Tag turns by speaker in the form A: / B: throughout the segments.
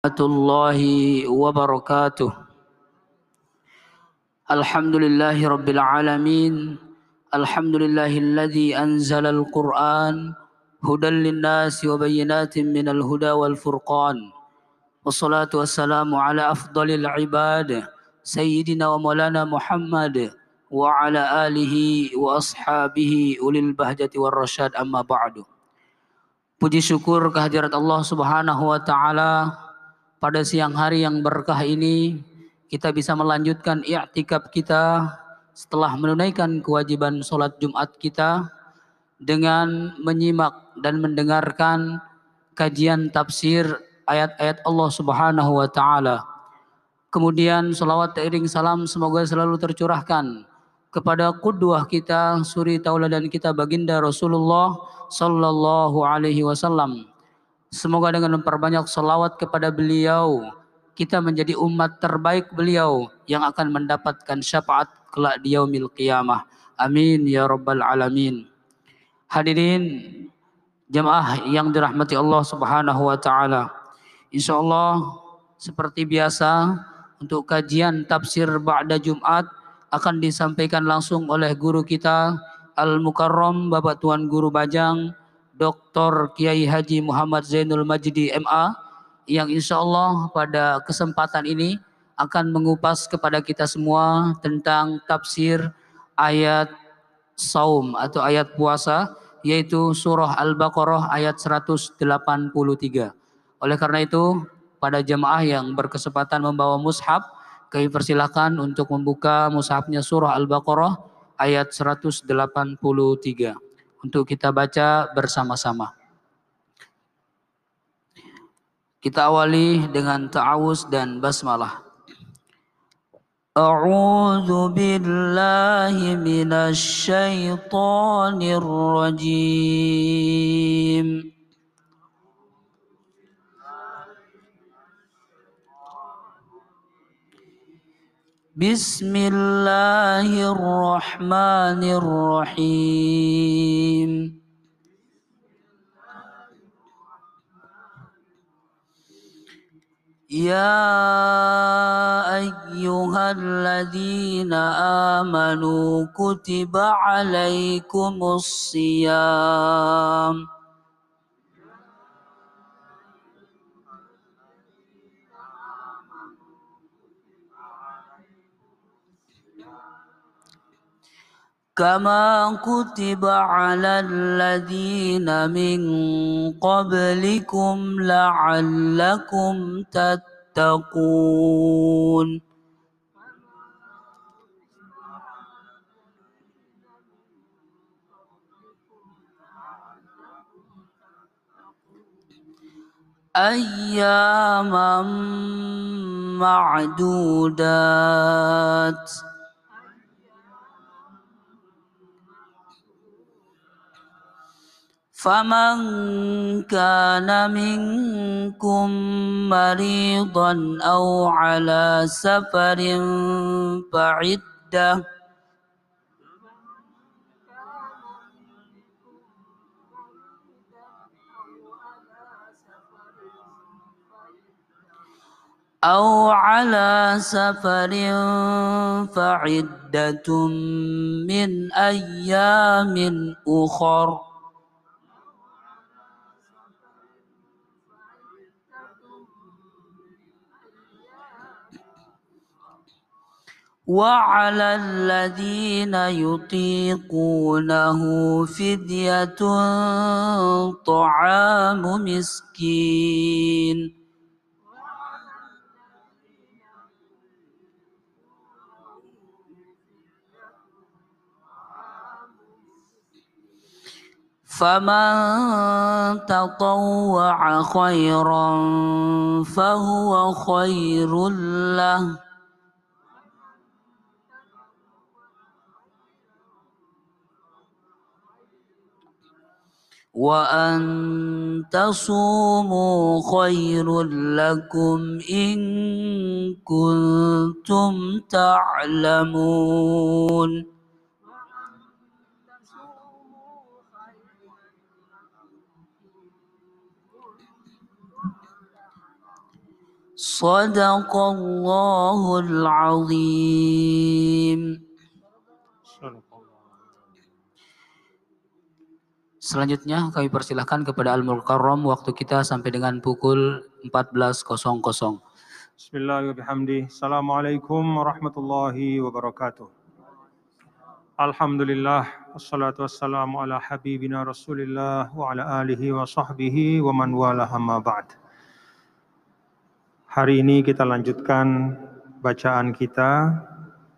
A: الله وبركاته. الحمد لله رب العالمين. الحمد لله الذي أنزل القرآن هدى للناس وبينات من الهدى والفرقان. والصلاة والسلام على أفضل العباد سيدنا ومولانا محمد وعلى آله وأصحابه أولي البهجة والرشاد. أما بعد Puji syukur kehadirat Allah Subhanahu wa taala pada siang hari yang berkah ini kita bisa melanjutkan i'tikaf kita setelah menunaikan kewajiban sholat Jumat kita dengan menyimak dan mendengarkan kajian tafsir ayat-ayat Allah Subhanahu wa taala. Kemudian salawat teriring salam semoga selalu tercurahkan kepada kudwah kita, suri tauladan kita baginda Rasulullah sallallahu alaihi wasallam Semoga dengan memperbanyak salawat kepada beliau, kita menjadi umat terbaik beliau yang akan mendapatkan syafaat kelak di yaumil qiyamah. Amin ya rabbal alamin. Hadirin jemaah yang dirahmati Allah Subhanahu wa taala. Insyaallah seperti biasa untuk kajian tafsir ba'da Jumat akan disampaikan langsung oleh guru kita Al Mukarram Bapak Tuan Guru Bajang Dr. Kiai Haji Muhammad Zainul Majdi MA yang insya Allah pada kesempatan ini akan mengupas kepada kita semua tentang tafsir ayat saum atau ayat puasa yaitu surah Al-Baqarah ayat 183. Oleh karena itu pada jemaah yang berkesempatan membawa mushaf kami persilahkan untuk membuka mushafnya surah Al-Baqarah ayat 183 untuk kita baca bersama-sama. Kita awali dengan ta'awuz dan basmalah. A'udzu billahi minasy syaithanir rajim. بسم الله الرحمن الرحيم. يا أيها الذين آمنوا كتب عليكم الصيام. كما كتب على الذين من قبلكم لعلكم تتقون أياما معدودات فمن كان منكم مريضا أو على سفر فعدة. أو على سفر فعدة من أيام أخر. وعلى الذين يطيقونه فدية طعام مسكين. فمن تطوع خيرا فهو خير له. وأن تصوموا خير لكم إن كنتم تعلمون صدق الله العظيم Selanjutnya kami persilahkan kepada Al-Mukarram waktu kita sampai dengan pukul 14.00.
B: Bismillahirrahmanirrahim. Assalamualaikum warahmatullahi wabarakatuh. Alhamdulillah wassalatu wassalamu ala habibina Rasulillah wa ala alihi wa sahbihi wa man wala amma ba'd. Hari ini kita lanjutkan bacaan kita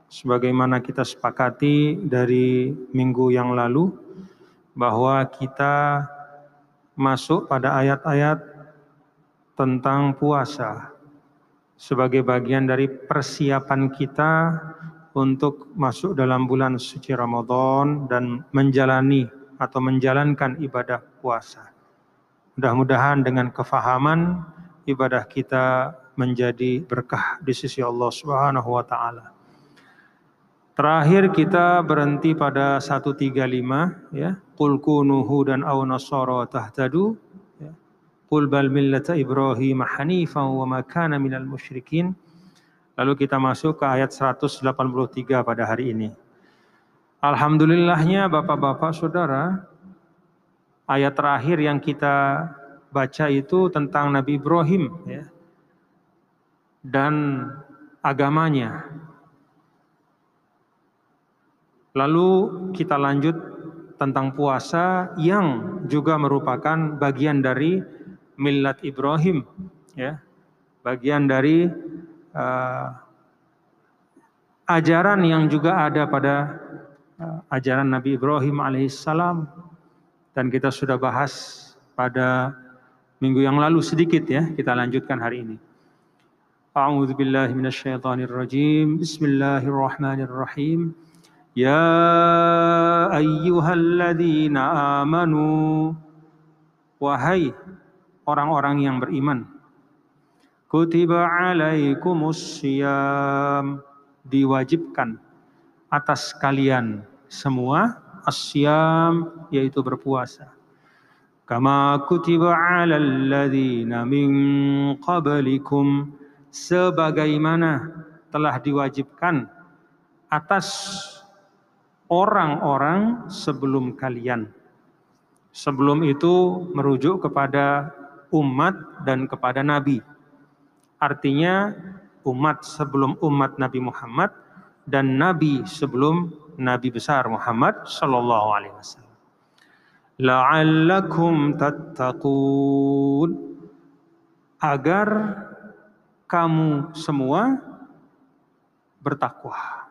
B: sebagaimana kita sepakati dari minggu yang lalu bahwa kita masuk pada ayat-ayat tentang puasa sebagai bagian dari persiapan kita untuk masuk dalam bulan suci Ramadan dan menjalani atau menjalankan ibadah puasa. Mudah-mudahan dengan kefahaman ibadah kita menjadi berkah di sisi Allah Subhanahu wa taala. Terakhir kita berhenti pada 135 ya. Qul kunu hudan aw nasara tahtadu ya. Qul bal millata Ibrahim hanifan wa ma kana minal musyrikin. Lalu kita masuk ke ayat 183 pada hari ini. Alhamdulillahnya Bapak-bapak Saudara, ayat terakhir yang kita baca itu tentang Nabi Ibrahim ya dan agamanya. Lalu kita lanjut tentang puasa yang juga merupakan bagian dari millat Ibrahim, ya. Bagian dari uh, ajaran yang juga ada pada uh, ajaran Nabi Ibrahim alaihissalam dan kita sudah bahas pada minggu yang lalu sedikit ya, kita lanjutkan hari ini. A'udzu bismillahirrahmanirrahim. Bismillahirrahmanirrahim. بسم الله الرحمن الرحيم يا أيها الذين آمنوا Wahai orang-orang yang beriman Kutiba alaikumus siyam Diwajibkan atas kalian semua Asyam yaitu berpuasa Kama kutiba alal ladhina min qablikum sebagaimana telah diwajibkan atas orang-orang sebelum kalian. Sebelum itu merujuk kepada umat dan kepada nabi. Artinya umat sebelum umat Nabi Muhammad dan nabi sebelum nabi besar Muhammad sallallahu alaihi wasallam. La'allakum tattaqun agar kamu semua bertakwa.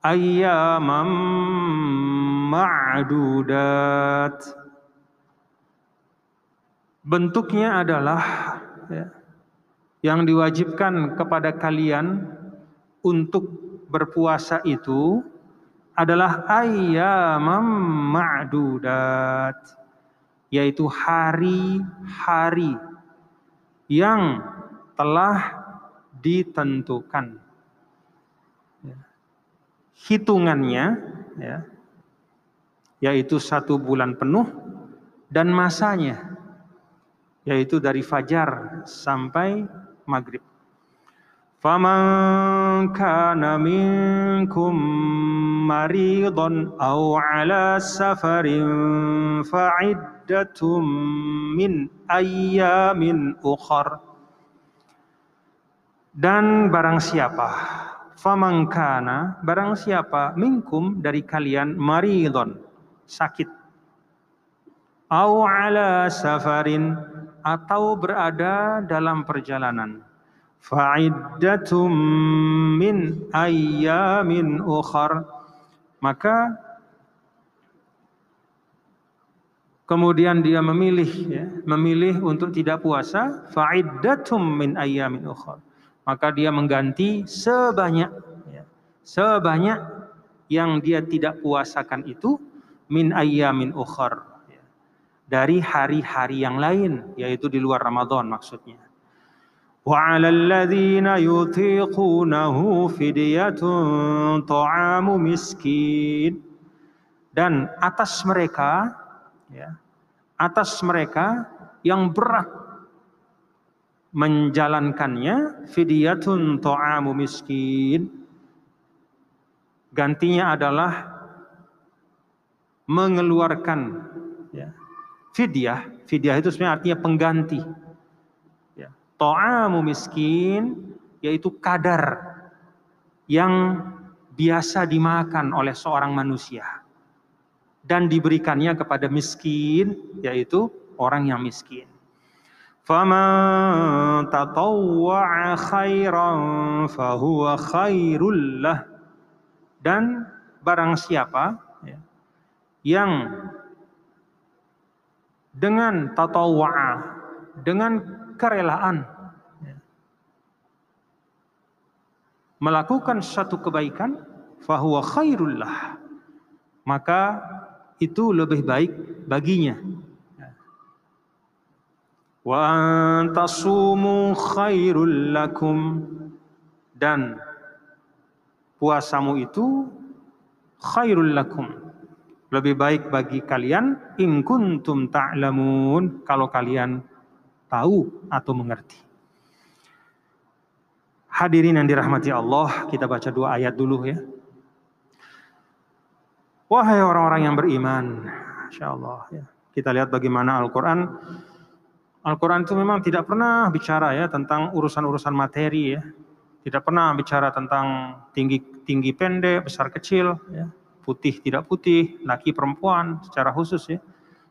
B: Ayyamam ma'dudat. Bentuknya adalah ya, yang diwajibkan kepada kalian untuk berpuasa itu adalah ayyamam ma'dudat yaitu hari-hari yang telah ditentukan Ya. Hitungannya ya, yaitu satu bulan penuh dan masanya yaitu dari fajar sampai maghrib. فَمَنْ كَانَ مِنْكُمْ مَرِيضًا أَوْ عَلَى سَفَرٍ فَعِدَّةٌ مِنْ أَيَّامٍ أُخَرٍ dan barang siapa famangkana barang siapa minkum dari kalian maridon sakit. Au ala safarin atau berada dalam perjalanan. Fa'iddatum min ayyamin ukhar. Maka kemudian dia memilih ya, memilih untuk tidak puasa. Fa'iddatum min ayyamin ukhar maka dia mengganti sebanyak ya, sebanyak yang dia tidak puasakan itu min ayyamin ukhar ya, dari hari-hari yang lain yaitu di luar Ramadan maksudnya. Wa 'alal ladzina yutiqunahu fidyatun ta'amu miskin. Dan atas mereka ya atas mereka yang berat menjalankannya fidyatun ta'amu miskin. Gantinya adalah mengeluarkan ya, fidyah fidyah itu sebenarnya artinya pengganti. Ya, ta'amu miskin yaitu kadar yang biasa dimakan oleh seorang manusia. Dan diberikannya kepada miskin yaitu orang yang miskin فَمَنْ تَطَوَّعَ خَيْرًا فَهُوَ خَيْرٌ لَهُ dan barang siapa ya, yang dengan tatawwa'a dengan kerelaan ya, melakukan satu kebaikan fahuwa khairullah maka itu lebih baik baginya khairul lakum dan puasamu itu khairul lakum lebih baik bagi kalian in kuntum ta'lamun kalau kalian tahu atau mengerti Hadirin yang dirahmati Allah, kita baca dua ayat dulu ya. Wahai orang-orang yang beriman, Insya Allah ya. Kita lihat bagaimana Al-Quran Al-Quran itu memang tidak pernah bicara ya tentang urusan-urusan materi ya. Tidak pernah bicara tentang tinggi tinggi pendek, besar kecil, ya. putih tidak putih, laki perempuan secara khusus ya.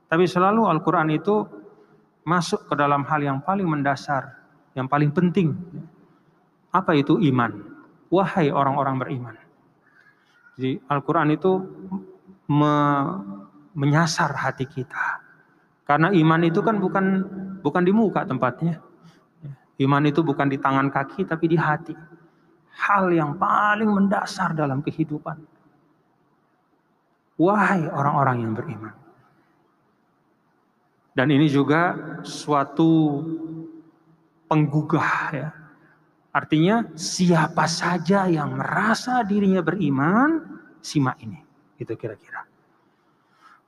B: Tapi selalu Al-Quran itu masuk ke dalam hal yang paling mendasar, yang paling penting. Apa itu iman? Wahai orang-orang beriman. Jadi Al-Quran itu me, menyasar hati kita. Karena iman itu kan bukan bukan di muka tempatnya. Iman itu bukan di tangan kaki tapi di hati. Hal yang paling mendasar dalam kehidupan. Wahai orang-orang yang beriman. Dan ini juga suatu penggugah ya. Artinya siapa saja yang merasa dirinya beriman, simak ini. Itu kira-kira.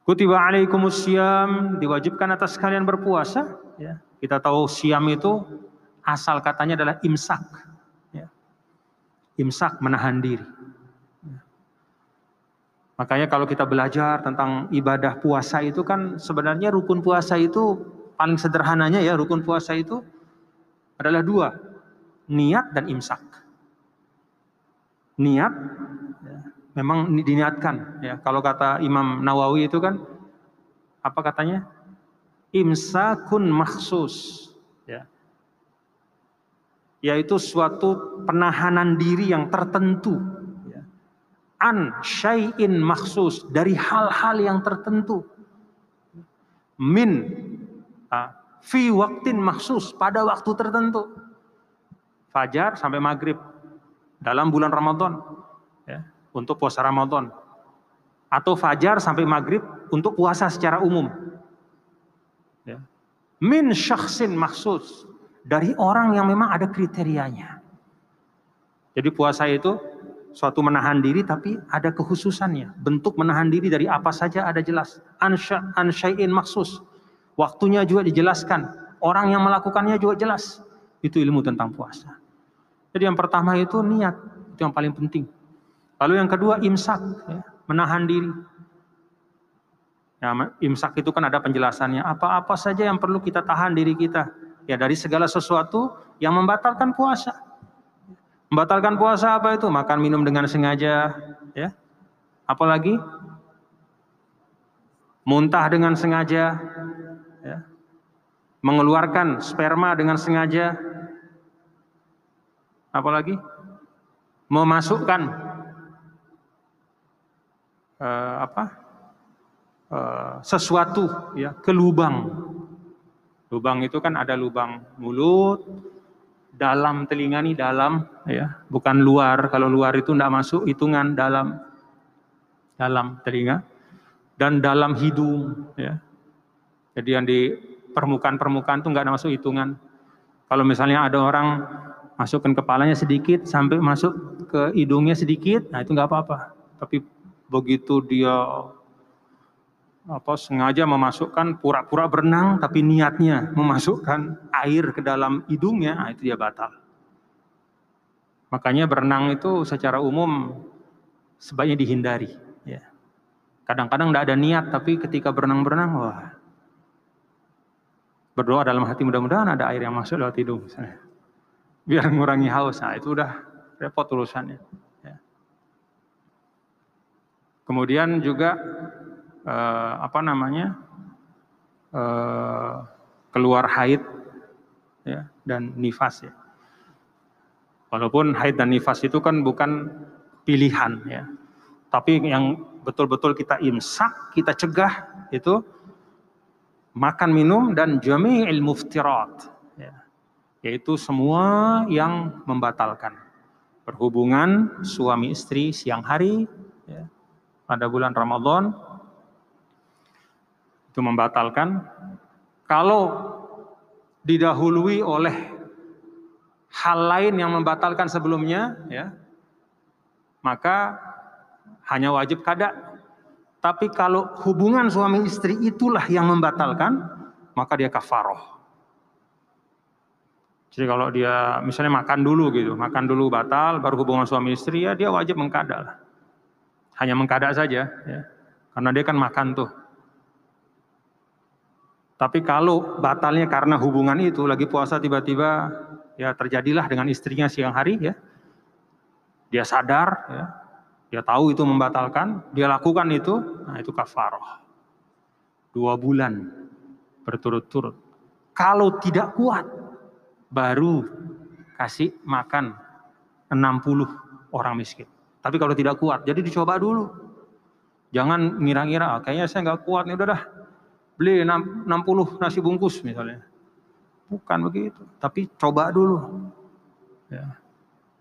B: Kutiba alaikumus siam, diwajibkan atas kalian berpuasa. Ya. Kita tahu siam itu asal katanya adalah imsak. Ya. Imsak menahan diri. Ya. Makanya kalau kita belajar tentang ibadah puasa itu kan sebenarnya rukun puasa itu paling sederhananya ya rukun puasa itu adalah dua. Niat dan imsak. Niat memang diniatkan ya. Kalau kata Imam Nawawi itu kan apa katanya? Imsakun maksus ya. Yaitu suatu penahanan diri yang tertentu ya. an syai'in maksus dari hal-hal yang tertentu. Min uh, fi waktin maksus pada waktu tertentu. Fajar sampai maghrib dalam bulan Ramadan untuk puasa Ramadan. Atau fajar sampai maghrib untuk puasa secara umum. Ya. Min syakhsin maksus. Dari orang yang memang ada kriterianya. Jadi puasa itu suatu menahan diri tapi ada kekhususannya. Bentuk menahan diri dari apa saja ada jelas. Ansya'in maksus. Waktunya juga dijelaskan. Orang yang melakukannya juga jelas. Itu ilmu tentang puasa. Jadi yang pertama itu niat. Itu yang paling penting. Lalu yang kedua imsak, ya, menahan diri. Ya, imsak itu kan ada penjelasannya. Apa-apa saja yang perlu kita tahan diri kita. Ya dari segala sesuatu yang membatalkan puasa. Membatalkan puasa apa itu? Makan minum dengan sengaja. Ya. Apalagi? Muntah dengan sengaja. Ya. Mengeluarkan sperma dengan sengaja. Apalagi? Memasukkan uh, apa uh, sesuatu ya ke lubang. Lubang itu kan ada lubang mulut, dalam telinga nih dalam ya, bukan luar. Kalau luar itu tidak masuk hitungan dalam dalam telinga dan dalam hidung ya. Jadi yang di permukaan-permukaan itu nggak masuk hitungan. Kalau misalnya ada orang masukkan kepalanya sedikit sampai masuk ke hidungnya sedikit, nah itu nggak apa-apa. Tapi begitu dia apa sengaja memasukkan pura-pura berenang tapi niatnya memasukkan air ke dalam hidungnya, nah itu dia batal. Makanya berenang itu secara umum sebaiknya dihindari. Ya. Kadang-kadang tidak ada niat, tapi ketika berenang-berenang, wah berdoa dalam hati mudah-mudahan ada air yang masuk lewat hidung, misalnya. biar mengurangi haus. Nah itu udah repot urusannya. Kemudian juga eh, apa namanya eh, keluar haid ya, dan nifas ya. Walaupun haid dan nifas itu kan bukan pilihan ya, tapi yang betul-betul kita imsak, kita cegah itu makan minum dan jami'il muftirat ya. yaitu semua yang membatalkan berhubungan suami istri siang hari ya, pada bulan Ramadan itu membatalkan. Kalau didahului oleh hal lain yang membatalkan sebelumnya, ya, maka hanya wajib kada. Tapi kalau hubungan suami istri itulah yang membatalkan, maka dia kafaroh. Jadi kalau dia misalnya makan dulu gitu, makan dulu batal, baru hubungan suami istri ya dia wajib mengkada Hanya mengkada saja, ya. karena dia kan makan tuh. Tapi kalau batalnya karena hubungan itu lagi puasa tiba-tiba ya terjadilah dengan istrinya siang hari ya. Dia sadar ya. Dia tahu itu membatalkan, dia lakukan itu, nah itu kafaroh. Dua bulan berturut-turut. Kalau tidak kuat, baru kasih makan 60 orang miskin. Tapi kalau tidak kuat, jadi dicoba dulu. Jangan ngira-ngira, ah, kayaknya saya nggak kuat nih, udah dah beli 60 nasi bungkus misalnya. Bukan begitu, tapi coba dulu. Ya.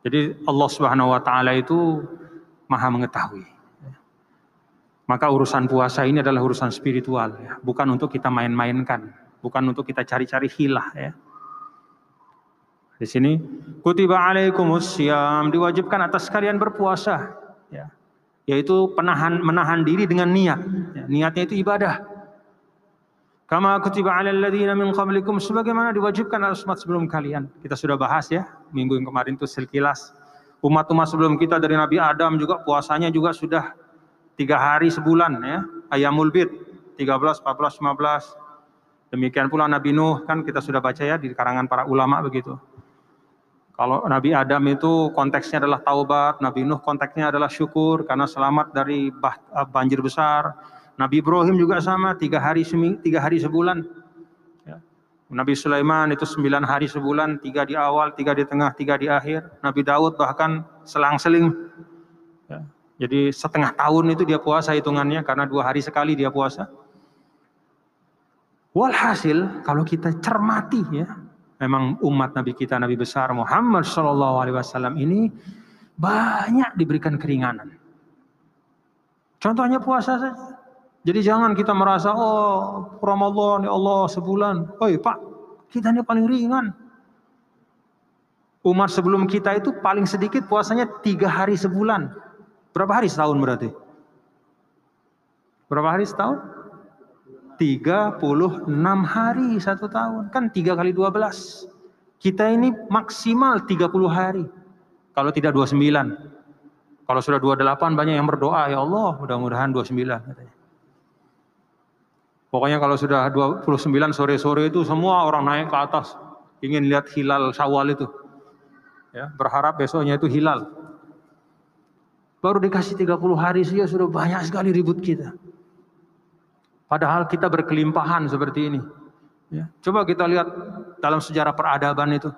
B: Jadi Allah Subhanahu wa taala itu Maha mengetahui. Ya. Maka urusan puasa ini adalah urusan spiritual ya, bukan untuk kita main-mainkan, bukan untuk kita cari-cari hilah ya. Di sini kutiba alaikumus syam diwajibkan atas kalian berpuasa ya. Yaitu penahan menahan diri dengan niat. Ya. Niatnya itu ibadah. Kama kutiba ala alladhina min qablikum sebagaimana diwajibkan atas umat sebelum kalian. Kita sudah bahas ya, minggu yang kemarin itu sekilas. Umat-umat sebelum kita dari Nabi Adam juga puasanya juga sudah tiga hari sebulan ya. Ayamul bid 13, 14, 15. Demikian pula Nabi Nuh kan kita sudah baca ya di karangan para ulama begitu. Kalau Nabi Adam itu konteksnya adalah taubat, Nabi Nuh konteksnya adalah syukur karena selamat dari banjir besar. Nabi Ibrahim juga sama, tiga hari seming, tiga hari sebulan. Ya. Nabi Sulaiman itu sembilan hari sebulan, tiga di awal, tiga di tengah, tiga di akhir. Nabi Daud bahkan selang-seling. Ya. Jadi setengah tahun itu dia puasa hitungannya karena dua hari sekali dia puasa. Walhasil kalau kita cermati ya, memang umat Nabi kita Nabi besar Muhammad Shallallahu Alaihi Wasallam ini banyak diberikan keringanan. Contohnya puasa saja. Jadi jangan kita merasa, oh Ramadan ya Allah sebulan. Oi Pak, kita ini paling ringan. Umar sebelum kita itu paling sedikit puasanya tiga hari sebulan. Berapa hari setahun berarti? Berapa hari setahun? 36 hari satu tahun. Kan tiga kali 12. Kita ini maksimal 30 hari. Kalau tidak 29. Kalau sudah 28 banyak yang berdoa, ya Allah mudah-mudahan 29 katanya. Pokoknya kalau sudah 29 sore-sore itu semua orang naik ke atas. Ingin lihat hilal syawal itu. Ya, berharap besoknya itu hilal. Baru dikasih 30 hari saja sudah banyak sekali ribut kita. Padahal kita berkelimpahan seperti ini. Ya, coba kita lihat dalam sejarah peradaban itu.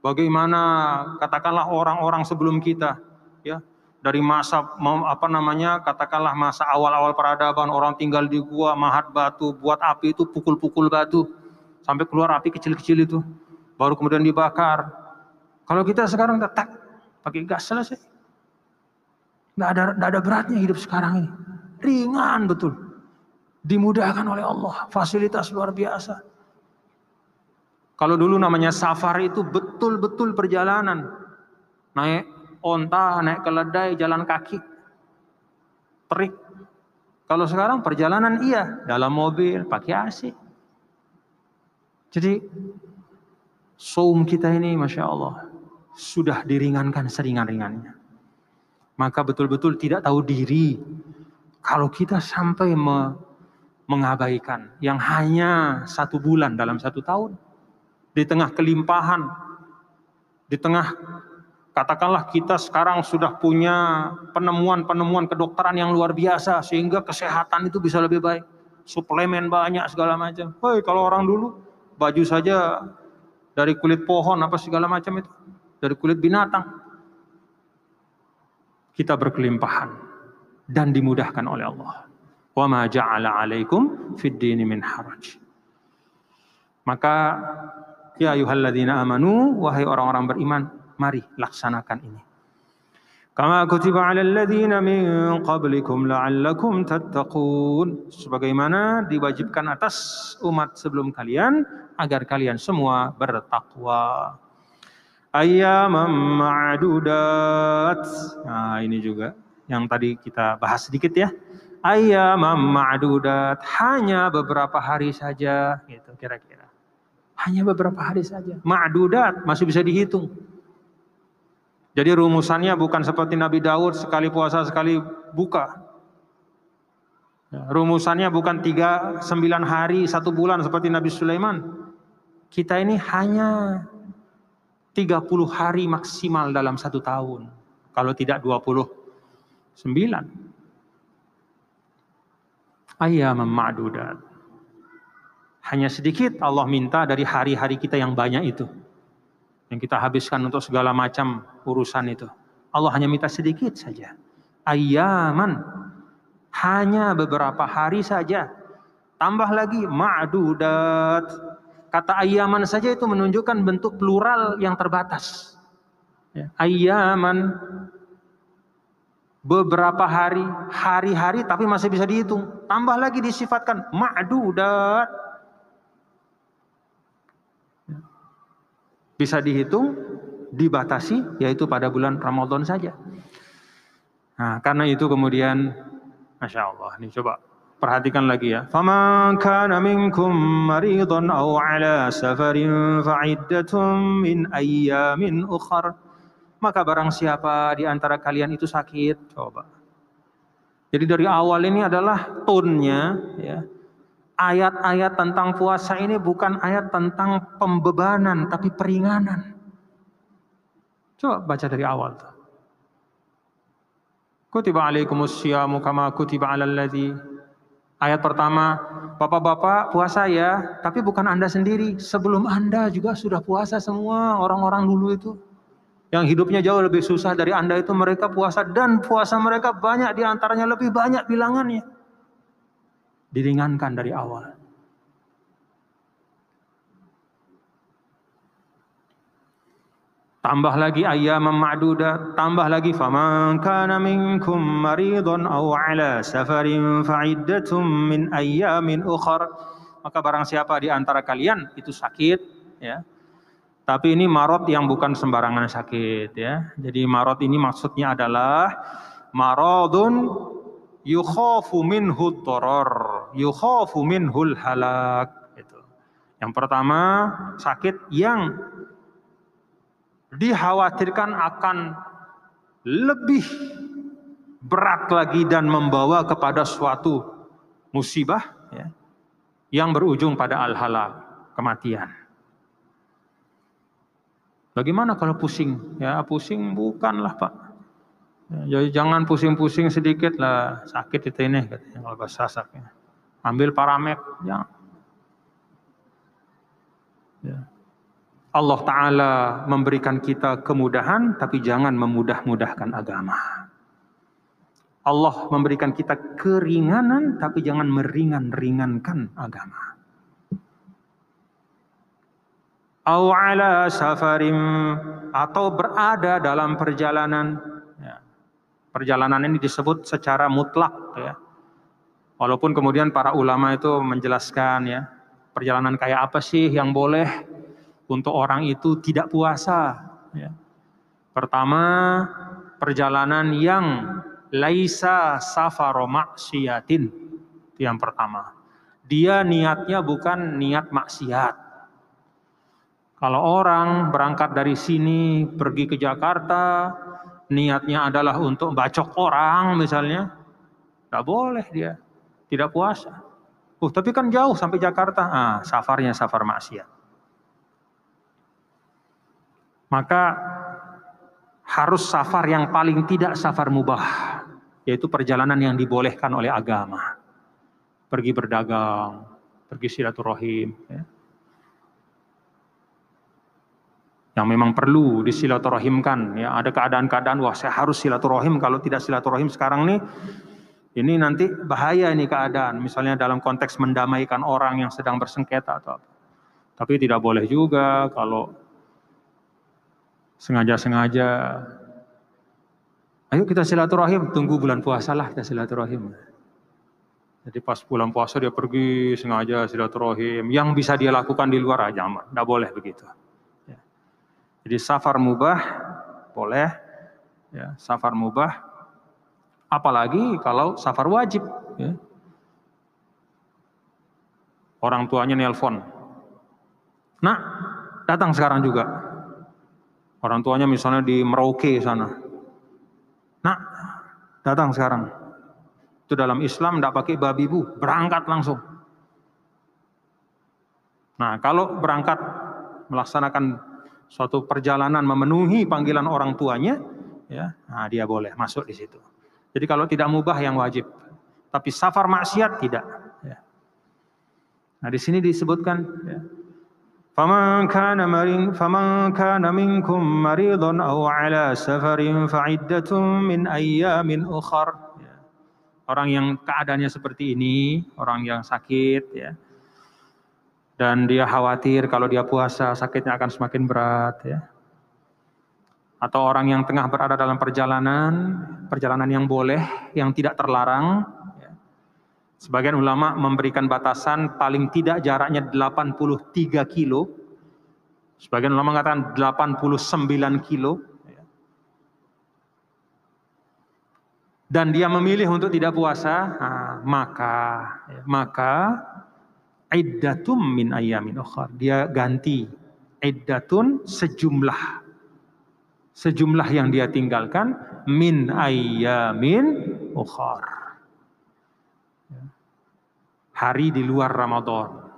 B: Bagaimana katakanlah orang-orang sebelum kita. ya dari masa apa namanya katakanlah masa awal-awal peradaban orang tinggal di gua mahat batu buat api itu pukul-pukul batu sampai keluar api kecil-kecil itu baru kemudian dibakar kalau kita sekarang tak pakai gas selesai nggak ada nggak ada beratnya hidup sekarang ini ringan betul dimudahkan oleh Allah fasilitas luar biasa kalau dulu namanya safar itu betul-betul perjalanan naik onta, naik keledai, jalan kaki, terik. Kalau sekarang perjalanan iya, dalam mobil, pakai AC. Jadi, saum kita ini Masya Allah, sudah diringankan seringan-ringannya. Maka betul-betul tidak tahu diri kalau kita sampai mengabaikan yang hanya satu bulan dalam satu tahun. Di tengah kelimpahan, di tengah katakanlah kita sekarang sudah punya penemuan-penemuan kedokteran yang luar biasa sehingga kesehatan itu bisa lebih baik. Suplemen banyak segala macam. Hei, kalau orang dulu baju saja dari kulit pohon apa segala macam itu, dari kulit binatang. Kita berkelimpahan dan dimudahkan oleh Allah. Wa ma ja'ala 'alaikum fid dini min haraj. Maka ya ayyuhalladzina amanu wahai orang-orang beriman, mari laksanakan ini. Kama kutiba 'alal ladzina min qablikum la'allakum tattaqun. Sebagaimana diwajibkan atas umat sebelum kalian agar kalian semua bertakwa. Ayyaman ma'dudat. Nah, ini juga yang tadi kita bahas sedikit ya. Ayyaman ma'dudat, hanya beberapa hari saja gitu kira-kira. Hanya beberapa hari saja. Ma'dudat masih bisa dihitung. Jadi rumusannya bukan seperti Nabi Daud sekali puasa sekali buka. Ya, rumusannya bukan tiga sembilan hari satu bulan seperti Nabi Sulaiman. Kita ini hanya 30 hari maksimal dalam satu tahun. Kalau tidak 29. Ayam ma'dudat. Hanya sedikit Allah minta dari hari-hari kita yang banyak itu yang kita habiskan untuk segala macam urusan itu. Allah hanya minta sedikit saja. Ayaman hanya beberapa hari saja. Tambah lagi ma'dudat. Kata ayaman saja itu menunjukkan bentuk plural yang terbatas. Ya, ayaman beberapa hari, hari-hari tapi masih bisa dihitung. Tambah lagi disifatkan ma'dudat bisa dihitung, dibatasi, yaitu pada bulan Ramadan saja. Nah, karena itu kemudian, Masya Allah, ini coba perhatikan lagi ya. فَمَنْ كَانَ مِنْكُمْ مَرِيضًا أَوْ عَلَى سَفَرٍ فَعِدَّةٌ مِنْ أَيَّامٍ أُخَرٍ maka barang siapa di antara kalian itu sakit, coba. Jadi dari awal ini adalah tonnya, ya, ayat-ayat tentang puasa ini bukan ayat tentang pembebanan tapi peringanan. Coba baca dari awal. Kutiba alaikumus syiamu kama kutiba alal ladzi. Ayat pertama, Bapak-bapak puasa ya, tapi bukan Anda sendiri. Sebelum Anda juga sudah puasa semua orang-orang dulu itu. Yang hidupnya jauh lebih susah dari Anda itu mereka puasa dan puasa mereka banyak di antaranya lebih banyak bilangannya diringankan dari awal. Tambah lagi ayam ma'duda, tambah lagi faman kana minkum maridun aw ala safarin fa'iddatum min ayyamin ukhar. Maka barang siapa di antara kalian itu sakit ya. Tapi ini marot yang bukan sembarangan sakit ya. Jadi marot ini maksudnya adalah maradun yukhafu minhu doror, yukhafu minhul halak. Itu. Yang pertama sakit yang dikhawatirkan akan lebih berat lagi dan membawa kepada suatu musibah ya, yang berujung pada al-halak, kematian. Bagaimana kalau pusing? Ya pusing bukanlah Pak. Ya, jadi jangan pusing-pusing sedikit lah sakit itu ini katanya kalau bahasa saknya. Ambil paramek, ya. ya. Allah Ta'ala memberikan kita kemudahan, tapi jangan memudah-mudahkan agama. Allah memberikan kita keringanan, tapi jangan meringan-ringankan agama. Awala safarim atau berada dalam perjalanan perjalanan ini disebut secara mutlak ya. Walaupun kemudian para ulama itu menjelaskan ya, perjalanan kayak apa sih yang boleh untuk orang itu tidak puasa ya. Pertama, perjalanan yang laisa safaro maksiatin. Yang pertama. Dia niatnya bukan niat maksiat. Kalau orang berangkat dari sini pergi ke Jakarta, niatnya adalah untuk bacok orang misalnya, tidak boleh dia, tidak puasa. Oh, tapi kan jauh sampai Jakarta. Ah, safarnya safar maksiat. Maka harus safar yang paling tidak safar mubah, yaitu perjalanan yang dibolehkan oleh agama. Pergi berdagang, pergi silaturahim, ya. Yang memang perlu disilaturahimkan. Ya, ada keadaan-keadaan wah saya harus silaturahim kalau tidak silaturahim sekarang nih ini nanti bahaya ini keadaan. Misalnya dalam konteks mendamaikan orang yang sedang bersengketa atau apa. Tapi tidak boleh juga kalau sengaja-sengaja ayo kita silaturahim, tunggu bulan puasa lah kita silaturahim. Jadi pas bulan puasa dia pergi sengaja silaturahim, yang bisa dia lakukan di luar aja, tidak boleh begitu. Jadi safar mubah boleh, ya, safar mubah. Apalagi kalau safar wajib. Ya. Orang tuanya nelpon. Nah, datang sekarang juga. Orang tuanya misalnya di Merauke sana. Nah, datang sekarang. Itu dalam Islam tidak pakai babi bu, berangkat langsung. Nah, kalau berangkat melaksanakan suatu perjalanan memenuhi panggilan orang tuanya, ya, nah dia boleh masuk di situ. Jadi kalau tidak mubah yang wajib, tapi safar maksiat tidak. Ya. Nah di sini disebutkan, ya, فمن كان مرين فمن كان منكم مريضا أو على سفر فعدة من أيام أخر orang yang keadaannya seperti ini orang yang sakit ya dan dia khawatir kalau dia puasa sakitnya akan semakin berat ya. Atau orang yang tengah berada dalam perjalanan, perjalanan yang boleh, yang tidak terlarang. Ya. Sebagian ulama memberikan batasan paling tidak jaraknya 83 kilo. Sebagian ulama mengatakan 89 kilo. Ya. Dan dia memilih untuk tidak puasa, nah, maka ya, maka iddatum min ayamin ukhar. Dia ganti iddatun sejumlah sejumlah yang dia tinggalkan min ayamin ukhar. Hari di luar Ramadan.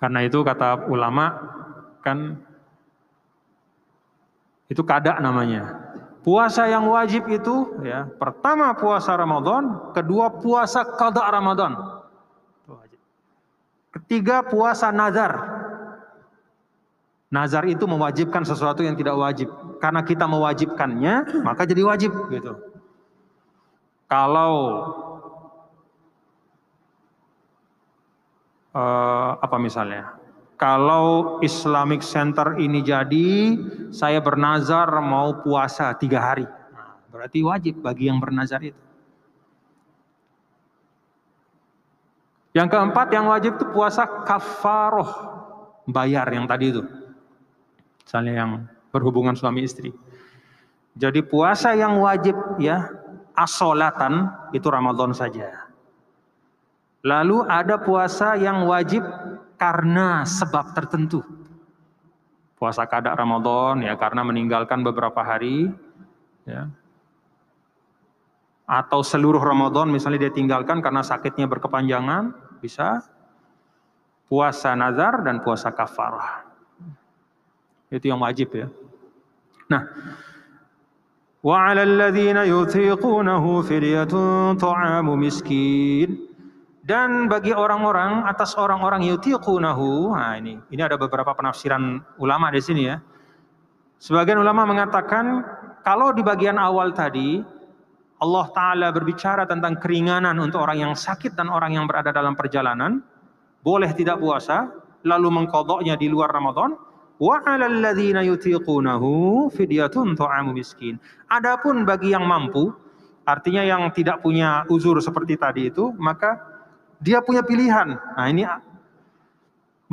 B: Karena itu kata ulama kan itu kada namanya. Puasa yang wajib itu ya, pertama puasa Ramadan, kedua puasa kada Ramadan. Ketiga puasa nazar. Nazar itu mewajibkan sesuatu yang tidak wajib. Karena kita mewajibkannya, maka jadi wajib gitu. Kalau uh, apa misalnya? Kalau Islamic Center ini jadi, saya bernazar mau puasa tiga hari. Nah, berarti wajib bagi yang bernazar itu. Yang keempat yang wajib itu puasa kafaroh. Bayar yang tadi itu. Misalnya yang berhubungan suami istri. Jadi puasa yang wajib ya asolatan itu Ramadan saja. Lalu ada puasa yang wajib karena sebab tertentu. Puasa kada Ramadan ya karena meninggalkan beberapa hari ya. Atau seluruh Ramadan misalnya dia tinggalkan karena sakitnya berkepanjangan bisa puasa nazar dan puasa kafarah. Itu yang wajib ya. Nah, 'alal ladzina yutiqunahu fidyatun ta'amu miskin. Dan bagi orang-orang atas orang-orang yutiqunahu, nah ini ini ada beberapa penafsiran ulama di sini ya. Sebagian ulama mengatakan kalau di bagian awal tadi Allah Ta'ala berbicara tentang keringanan untuk orang yang sakit dan orang yang berada dalam perjalanan, boleh tidak puasa, lalu mengkodoknya di luar Ramadan, miskin. Adapun bagi yang mampu, artinya yang tidak punya uzur seperti tadi itu, maka dia punya pilihan. Nah, ini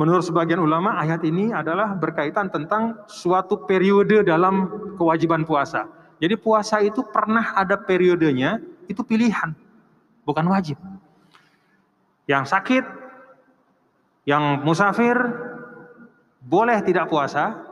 B: menurut sebagian ulama ayat ini adalah berkaitan tentang suatu periode dalam kewajiban puasa Jadi puasa itu pernah ada periodenya, itu pilihan, bukan wajib. Yang sakit, yang musafir, boleh tidak puasa,